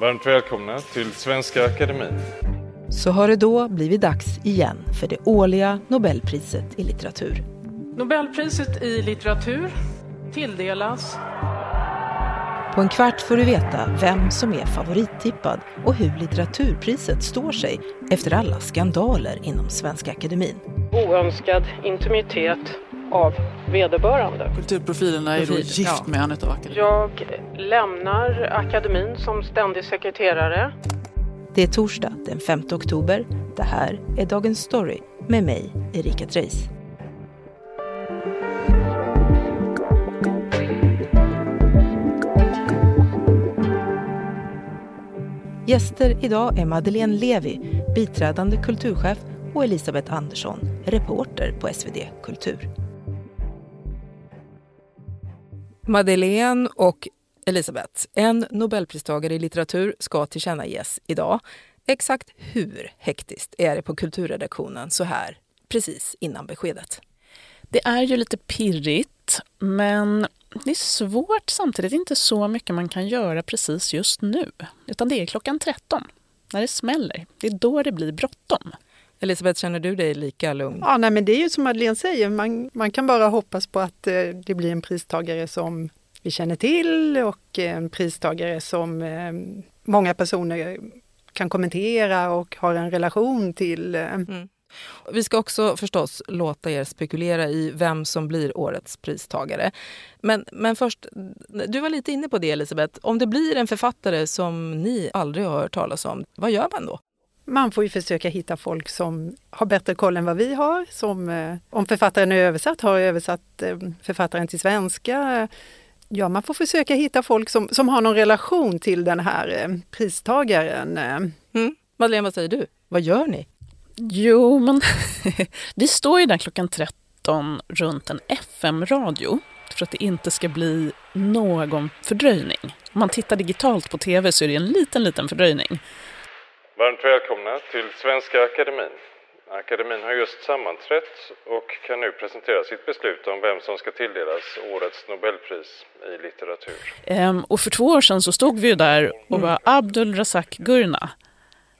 Varmt välkomna till Svenska Akademin. Så har det då blivit dags igen för det årliga Nobelpriset i litteratur. Nobelpriset i litteratur tilldelas... På en kvart får du veta vem som är favorittippad och hur litteraturpriset står sig efter alla skandaler inom Svenska Akademin. Oönskad intimitet av vederbörande. Kulturprofilerna är då gift ja. med en utav akademin. Jag lämnar akademin som ständig sekreterare. Det är torsdag den 5 oktober. Det här är Dagens Story med mig, Erika Treijs. Gäster idag är Madeleine Levi, biträdande kulturchef och Elisabeth Andersson, reporter på SvD Kultur. Madeleine och Elisabeth, en Nobelpristagare i litteratur ska tillkännages idag. Exakt hur hektiskt är det på kulturredaktionen så här precis innan beskedet? Det är ju lite pirrigt, men det är svårt samtidigt inte så mycket man kan göra precis just nu. Utan det är klockan 13, när det smäller. Det är då det blir bråttom. Elisabeth, känner du dig lika lugn? Ja, nej, men det är ju som Madeleine säger, man, man kan bara hoppas på att eh, det blir en pristagare som vi känner till och en pristagare som eh, många personer kan kommentera och har en relation till. Eh. Mm. Vi ska också förstås låta er spekulera i vem som blir årets pristagare. Men, men först, du var lite inne på det Elisabeth. Om det blir en författare som ni aldrig har hört talas om, vad gör man då? Man får ju försöka hitta folk som har bättre koll än vad vi har. Som, eh, om författaren är översatt, har översatt eh, författaren till svenska. Ja, man får försöka hitta folk som, som har någon relation till den här eh, pristagaren. Mm. Madeleine, vad säger du? Vad gör ni? Jo, men vi står ju där klockan 13 runt en FM-radio för att det inte ska bli någon fördröjning. Om man tittar digitalt på tv så är det en liten, liten fördröjning. Varmt välkomna till Svenska Akademin. Akademin har just sammanträtt och kan nu presentera sitt beslut om vem som ska tilldelas årets Nobelpris i litteratur. Ehm, och för två år sedan så stod vi ju där och var Abdul Razak Gurna.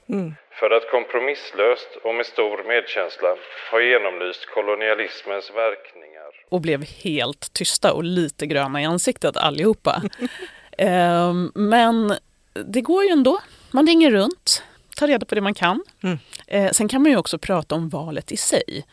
Mm. För att kompromisslöst och med stor medkänsla ha genomlyst kolonialismens verkningar och blev helt tysta och lite gröna i ansiktet allihopa. Ehm, men det går ju ändå. Man ringer runt, tar reda på det man kan. Mm. Eh, sen kan man ju också prata om valet i sig.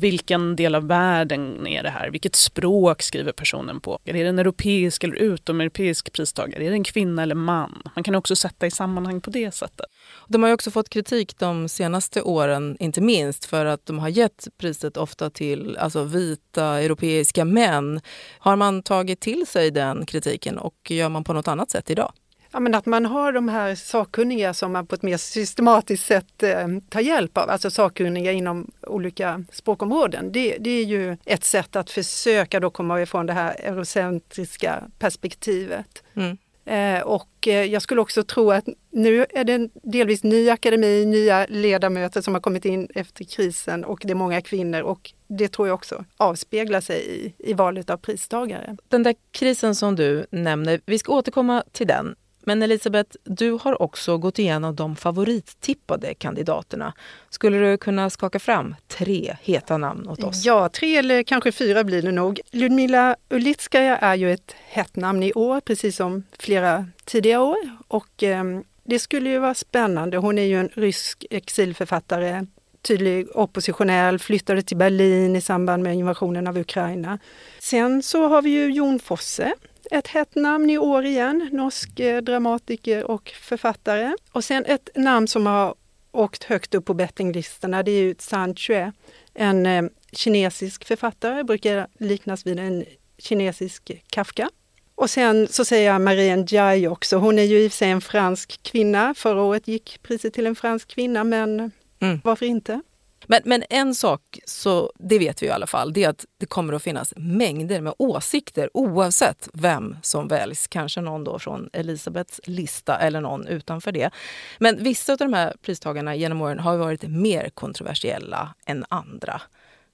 Vilken del av världen är det här? Vilket språk skriver personen på? Är det en europeisk eller utomeuropeisk pristagare? Är det en kvinna eller man? Man kan också sätta i sammanhang på det sättet. De har ju också fått kritik de senaste åren, inte minst för att de har gett priset ofta till alltså, vita europeiska män. Har man tagit till sig den kritiken och gör man på något annat sätt idag? Ja, men att man har de här sakkunniga som man på ett mer systematiskt sätt eh, tar hjälp av, alltså sakkunniga inom olika språkområden. Det, det är ju ett sätt att försöka då komma ifrån det här eurocentriska perspektivet. Mm. Eh, och eh, jag skulle också tro att nu är det en delvis ny akademi, nya ledamöter som har kommit in efter krisen och det är många kvinnor och det tror jag också avspeglar sig i, i valet av pristagare. Den där krisen som du nämner, vi ska återkomma till den. Men Elisabeth, du har också gått igenom de favorittippade kandidaterna. Skulle du kunna skaka fram tre heta namn åt oss? Ja, tre eller kanske fyra blir det nog. Ludmila Ulitskaja är ju ett hett namn i år, precis som flera tidigare år. Och eh, det skulle ju vara spännande. Hon är ju en rysk exilförfattare, tydlig oppositionell, flyttade till Berlin i samband med invasionen av Ukraina. Sen så har vi ju Jon Fosse ett hett namn i år igen, norsk eh, dramatiker och författare. Och sen ett namn som har åkt högt upp på bettinglistorna, det är ju San Chue, en eh, kinesisk författare, brukar liknas vid en kinesisk Kafka. Och sen så säger jag Marianne Ndiaye också. Hon är ju i och för sig en fransk kvinna. Förra året gick priset till en fransk kvinna, men Mm. varför inte? Men, men en sak, så det vet vi i alla fall, det är att det kommer att finnas mängder med åsikter oavsett vem som väljs. Kanske någon då från Elisabeths lista eller någon utanför det. Men vissa av de här pristagarna genom åren har varit mer kontroversiella än andra.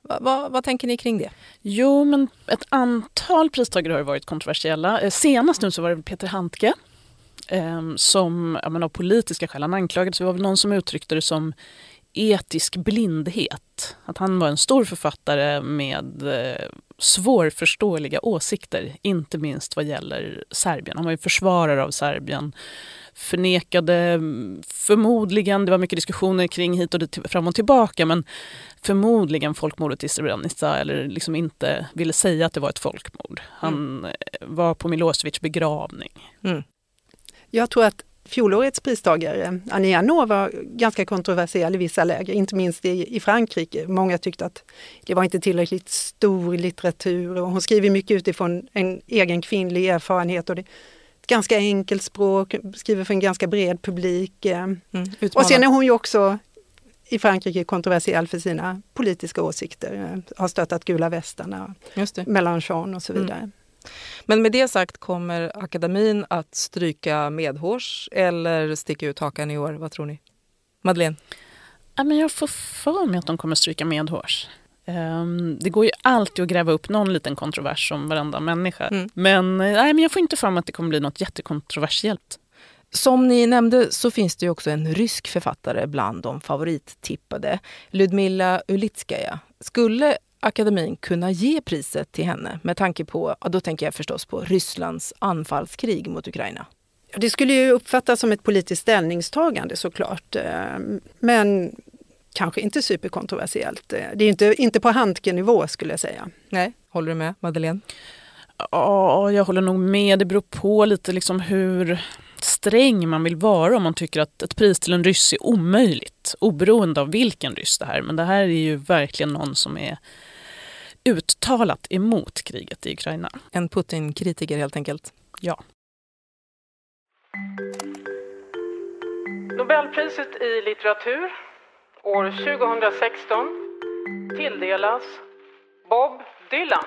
Va, va, vad tänker ni kring det? Jo, men ett antal pristagare har varit kontroversiella. Eh, senast nu så var det Peter Handke ehm, som ja, men av politiska skäl, han anklagades, det var väl någon som uttryckte det som etisk blindhet. Att han var en stor författare med eh, svårförståeliga åsikter, inte minst vad gäller Serbien. Han var ju försvarare av Serbien, förnekade mm, förmodligen, det var mycket diskussioner kring hit och dit, fram och tillbaka, men förmodligen folkmordet i Srebrenica eller liksom inte ville säga att det var ett folkmord. Han mm. var på Milosevics begravning. Mm. Jag tror att fjolårets pristagare Annie Ernaux var ganska kontroversiell i vissa läger, inte minst i, i Frankrike. Många tyckte att det var inte tillräckligt stor litteratur och hon skriver mycket utifrån en egen kvinnlig erfarenhet. Och det, ett ganska enkelt språk, skriver för en ganska bred publik. Eh. Mm, och sen är hon ju också i Frankrike kontroversiell för sina politiska åsikter, eh, har stöttat gula västarna, Mélenchon och så vidare. Mm. Men med det sagt, kommer akademin att stryka medhårs eller sticka ut hakan i år? Vad tror ni? Madeleine? Ja, men jag får för mig att de kommer stryka medhårs. Um, det går ju alltid att gräva upp någon liten kontrovers om varenda människa. Mm. Men, nej, men jag får inte för mig att det kommer bli något jättekontroversiellt. Som ni nämnde så finns det också en rysk författare bland de favorittippade. Ludmila Ulitskaja. Skulle akademin kunna ge priset till henne med tanke på, ja, då tänker jag förstås på Rysslands anfallskrig mot Ukraina? Det skulle ju uppfattas som ett politiskt ställningstagande såklart. Eh, men kanske inte superkontroversiellt. Eh, det är inte, inte på Handke-nivå skulle jag säga. Nej, håller du med Madeleine? Ja, jag håller nog med. Det beror på lite liksom hur sträng man vill vara om man tycker att ett pris till en ryss är omöjligt. Oberoende av vilken ryss det här Men det här är ju verkligen någon som är uttalat emot kriget i Ukraina. En Putin-kritiker helt enkelt. Ja. Nobelpriset i litteratur år 2016 tilldelas Bob Dylan.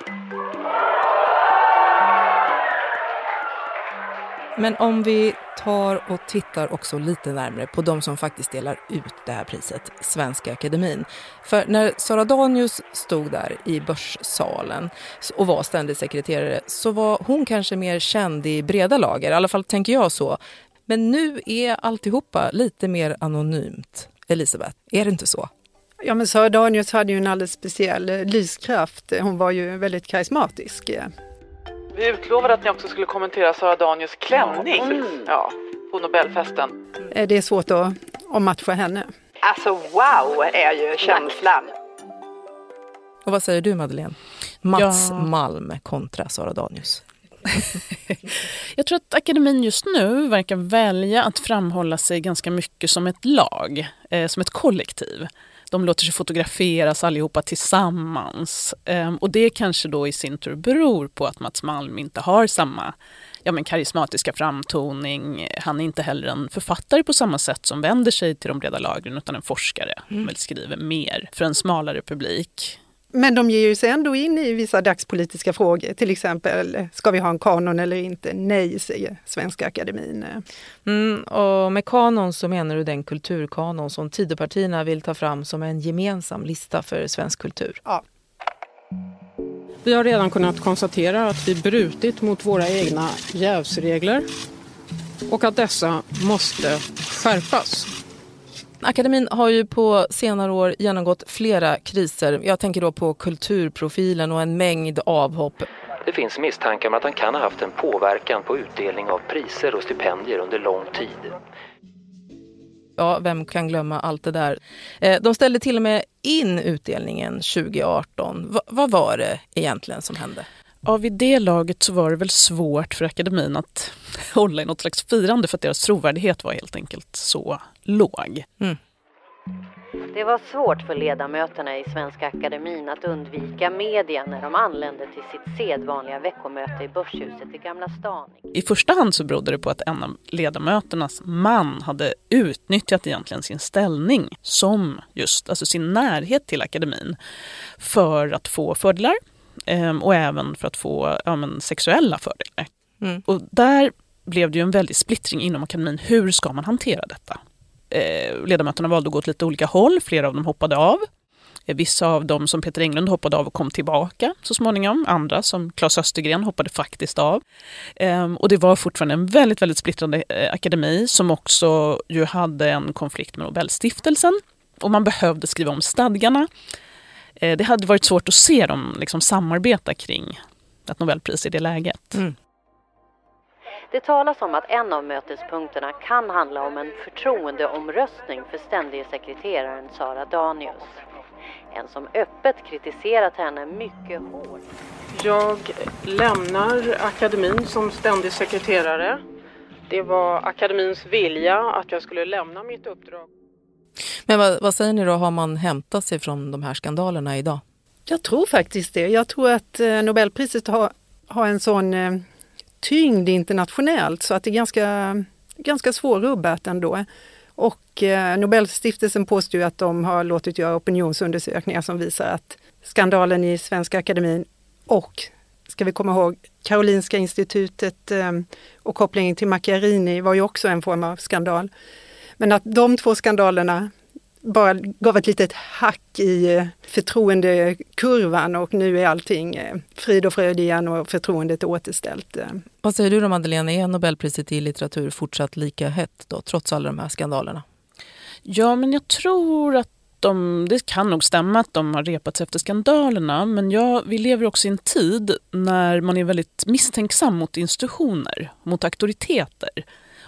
Men om vi tar och tittar också lite närmare på de som faktiskt delar ut det här priset, Svenska Akademin. För när Sara Danius stod där i Börssalen och var ständig sekreterare så var hon kanske mer känd i breda lager, i alla fall tänker jag så. Men nu är alltihopa lite mer anonymt. Elisabeth, är det inte så? Ja, men Sara Danius hade ju en alldeles speciell eh, lyskraft. Hon var ju väldigt karismatisk. Eh, vi utlovade att ni också skulle kommentera Sara Danius klänning mm. ja, på Nobelfesten. Eh, det är svårt att, att matcha henne. Alltså wow är ju känslan. Och vad säger du Madeleine? Mats ja. Malm kontra Sara Danius. Jag tror att akademin just nu verkar välja att framhålla sig ganska mycket som ett lag, eh, som ett kollektiv. De låter sig fotograferas allihopa tillsammans. Um, och det kanske då i sin tur beror på att Mats Malm inte har samma ja, men karismatiska framtoning. Han är inte heller en författare på samma sätt som vänder sig till de breda lagren utan en forskare. Mm. Väl skriver mer för en smalare publik. Men de ger ju sig ändå in i vissa dagspolitiska frågor, till exempel ska vi ha en kanon eller inte? Nej, säger Svenska Akademin. Mm, och med kanon så menar du den kulturkanon som Tidöpartierna vill ta fram som en gemensam lista för svensk kultur? Ja. Vi har redan kunnat konstatera att vi brutit mot våra egna jävsregler och att dessa måste skärpas. Akademin har ju på senare år genomgått flera kriser. Jag tänker då på kulturprofilen och en mängd avhopp. Det finns misstankar om att han kan ha haft en påverkan på utdelning av priser och stipendier under lång tid. Ja, vem kan glömma allt det där? Eh, de ställde till och med in utdelningen 2018. V vad var det egentligen som hände? Ja, vid det laget så var det väl svårt för akademin att hålla i något slags firande för att deras trovärdighet var helt enkelt så låg. Mm. Det var svårt för ledamöterna i Svenska Akademin att undvika media när de anlände till sitt sedvanliga veckomöte i Börshuset i Gamla stan. I första hand så berodde det på att en av ledamöternas man hade utnyttjat egentligen sin ställning som just, alltså sin närhet till akademin för att få fördelar Ehm, och även för att få ja, men, sexuella fördelar. Mm. Och där blev det ju en väldig splittring inom akademin. Hur ska man hantera detta? Eh, ledamöterna valde att gå åt lite olika håll, flera av dem hoppade av. Vissa av dem som Peter Englund hoppade av och kom tillbaka så småningom. Andra som Claes Östergren hoppade faktiskt av. Ehm, och det var fortfarande en väldigt, väldigt splittrad eh, akademi som också ju hade en konflikt med Nobelstiftelsen. Och man behövde skriva om stadgarna. Eh, det hade varit svårt att se dem liksom samarbeta kring ett Nobelpris i det läget. Mm. Det talas om att en av mötespunkterna kan handla om en förtroendeomröstning för ständige sekreteraren Sara Danius. En som öppet kritiserat henne mycket hårt. Jag lämnar akademin som ständig sekreterare. Det var akademins vilja att jag skulle lämna mitt uppdrag. Men vad, vad säger ni då, har man hämtat sig från de här skandalerna idag? Jag tror faktiskt det. Jag tror att eh, Nobelpriset har, har en sån eh, tyngd internationellt så att det är ganska, ganska svårrubbat ändå. Och eh, Nobelstiftelsen påstår ju att de har låtit göra opinionsundersökningar som visar att skandalen i Svenska Akademin och, ska vi komma ihåg, Karolinska institutet eh, och kopplingen till Macchiarini var ju också en form av skandal. Men att de två skandalerna bara gav ett litet hack i eh, förtroendekurvan och nu är allting eh, frid och fröjd igen och förtroendet är återställt. Eh. Vad säger du då Madeleine, är Nobelpriset i litteratur fortsatt lika hett då, trots alla de här skandalerna? Ja, men jag tror att de, det kan nog stämma att de har repats efter skandalerna men ja, vi lever också i en tid när man är väldigt misstänksam mot institutioner, mot auktoriteter.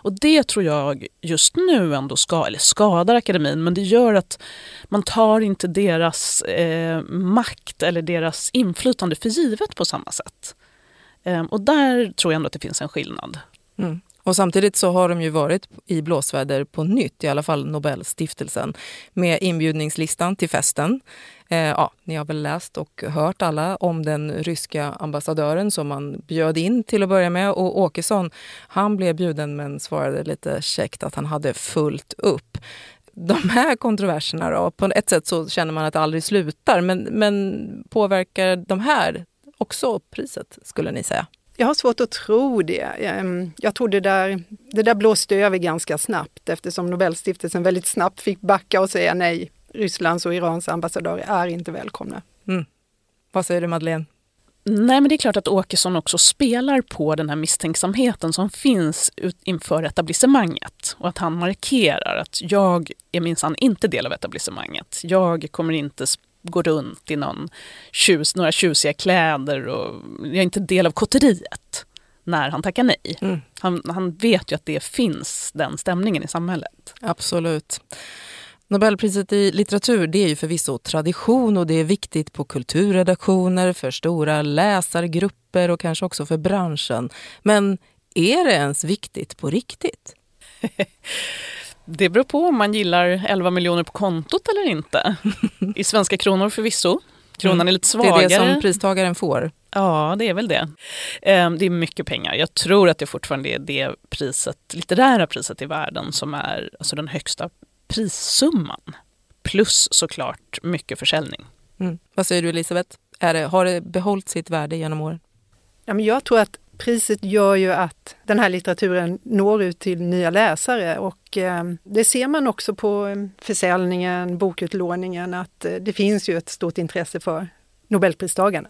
Och det tror jag just nu ändå ska, eller skadar akademin, men det gör att man tar inte deras eh, makt eller deras inflytande för givet på samma sätt. Eh, och där tror jag ändå att det finns en skillnad. Mm. Och samtidigt så har de ju varit i blåsväder på nytt, i alla fall Nobelstiftelsen, med inbjudningslistan till festen. Eh, ja, ni har väl läst och hört alla om den ryska ambassadören som man bjöd in till att börja med. Och Åkesson, han blev bjuden men svarade lite käckt att han hade fullt upp. De här kontroverserna då, på ett sätt så känner man att det aldrig slutar, men, men påverkar de här också priset skulle ni säga? Jag har svårt att tro det. Ehm, jag tror det där, det där blåste över ganska snabbt eftersom Nobelstiftelsen väldigt snabbt fick backa och säga nej. Rysslands och Irans ambassadörer är inte välkomna. Mm. Vad säger du Madeleine? Nej, men det är klart att Åkesson också spelar på den här misstänksamheten som finns inför etablissemanget. Och att han markerar att jag är minsann inte del av etablissemanget. Jag kommer inte gå runt i någon tjus, några tjusiga kläder och jag är inte del av kotteriet när han tackar nej. Mm. Han, han vet ju att det finns, den stämningen i samhället. Absolut. Nobelpriset i litteratur det är ju förvisso tradition och det är viktigt på kulturredaktioner, för stora läsargrupper och kanske också för branschen. Men är det ens viktigt på riktigt? Det beror på om man gillar 11 miljoner på kontot eller inte. I svenska kronor förvisso. Kronan mm. är lite svagare. Det är det som pristagaren får. Ja, det är väl det. Ehm, det är mycket pengar. Jag tror att det fortfarande är det priset, litterära priset i världen som är alltså den högsta prissumman. Plus såklart mycket försäljning. Mm. Vad säger du Elisabeth? Är det, har det behållit sitt värde genom åren? Ja, men jag tror att priset gör ju att den här litteraturen når ut till nya läsare och eh, det ser man också på eh, försäljningen, bokutlåningen, att eh, det finns ju ett stort intresse för Nobelpristagarna.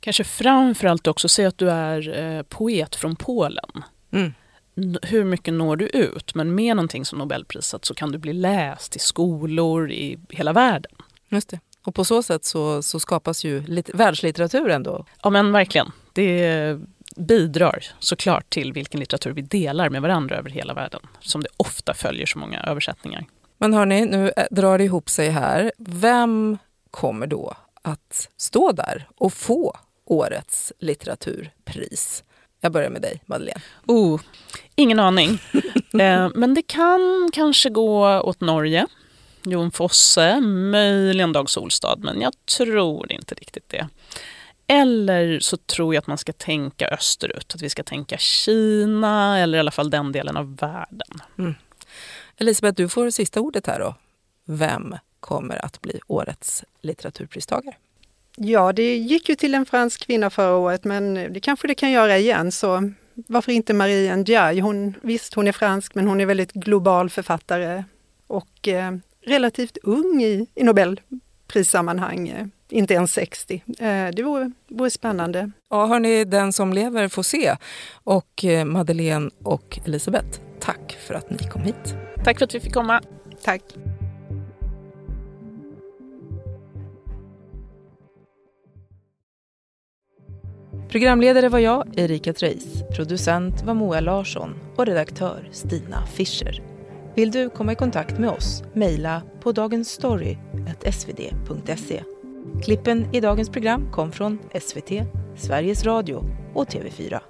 Kanske framförallt också se att du är poet från Polen. Mm. Hur mycket når du ut? Men med någonting som Nobelpriset så kan du bli läst i skolor i hela världen. Just det. Och på så sätt så, så skapas ju lit- världslitteratur ändå. Ja men verkligen. Det bidrar såklart till vilken litteratur vi delar med varandra över hela världen, som det ofta följer så många översättningar. Men hörni, nu eh, drar det ihop sig här. Vem kommer då att stå där och få årets litteraturpris? Jag börjar med dig, Madeleine. Oh, ingen aning. eh, men det kan kanske gå åt Norge. Jon Fosse, möjligen Dag Solstad, men jag tror inte riktigt det. Eller så tror jag att man ska tänka österut, att vi ska tänka Kina eller i alla fall den delen av världen. Mm. Elisabeth, du får sista ordet här då. Vem kommer att bli årets litteraturpristagare? Ja, det gick ju till en fransk kvinna förra året, men det kanske det kan göra igen. Så varför inte Marie Ndiaye? Hon, visst, hon är fransk, men hon är väldigt global författare och eh, relativt ung i, i Nobel prissammanhang, eh, inte ens 60. Eh, det vore, vore spännande. Ja, hörni, den som lever får se. Och eh, Madeleine och Elisabeth, tack för att ni kom hit. Tack för att vi fick komma. Tack. Programledare var jag, Erika Treis. Producent var Moa Larsson och redaktör Stina Fischer. Vill du komma i kontakt med oss? Mejla på dagensstory.svd.se. Klippen i dagens program kom från SVT, Sveriges Radio och TV4.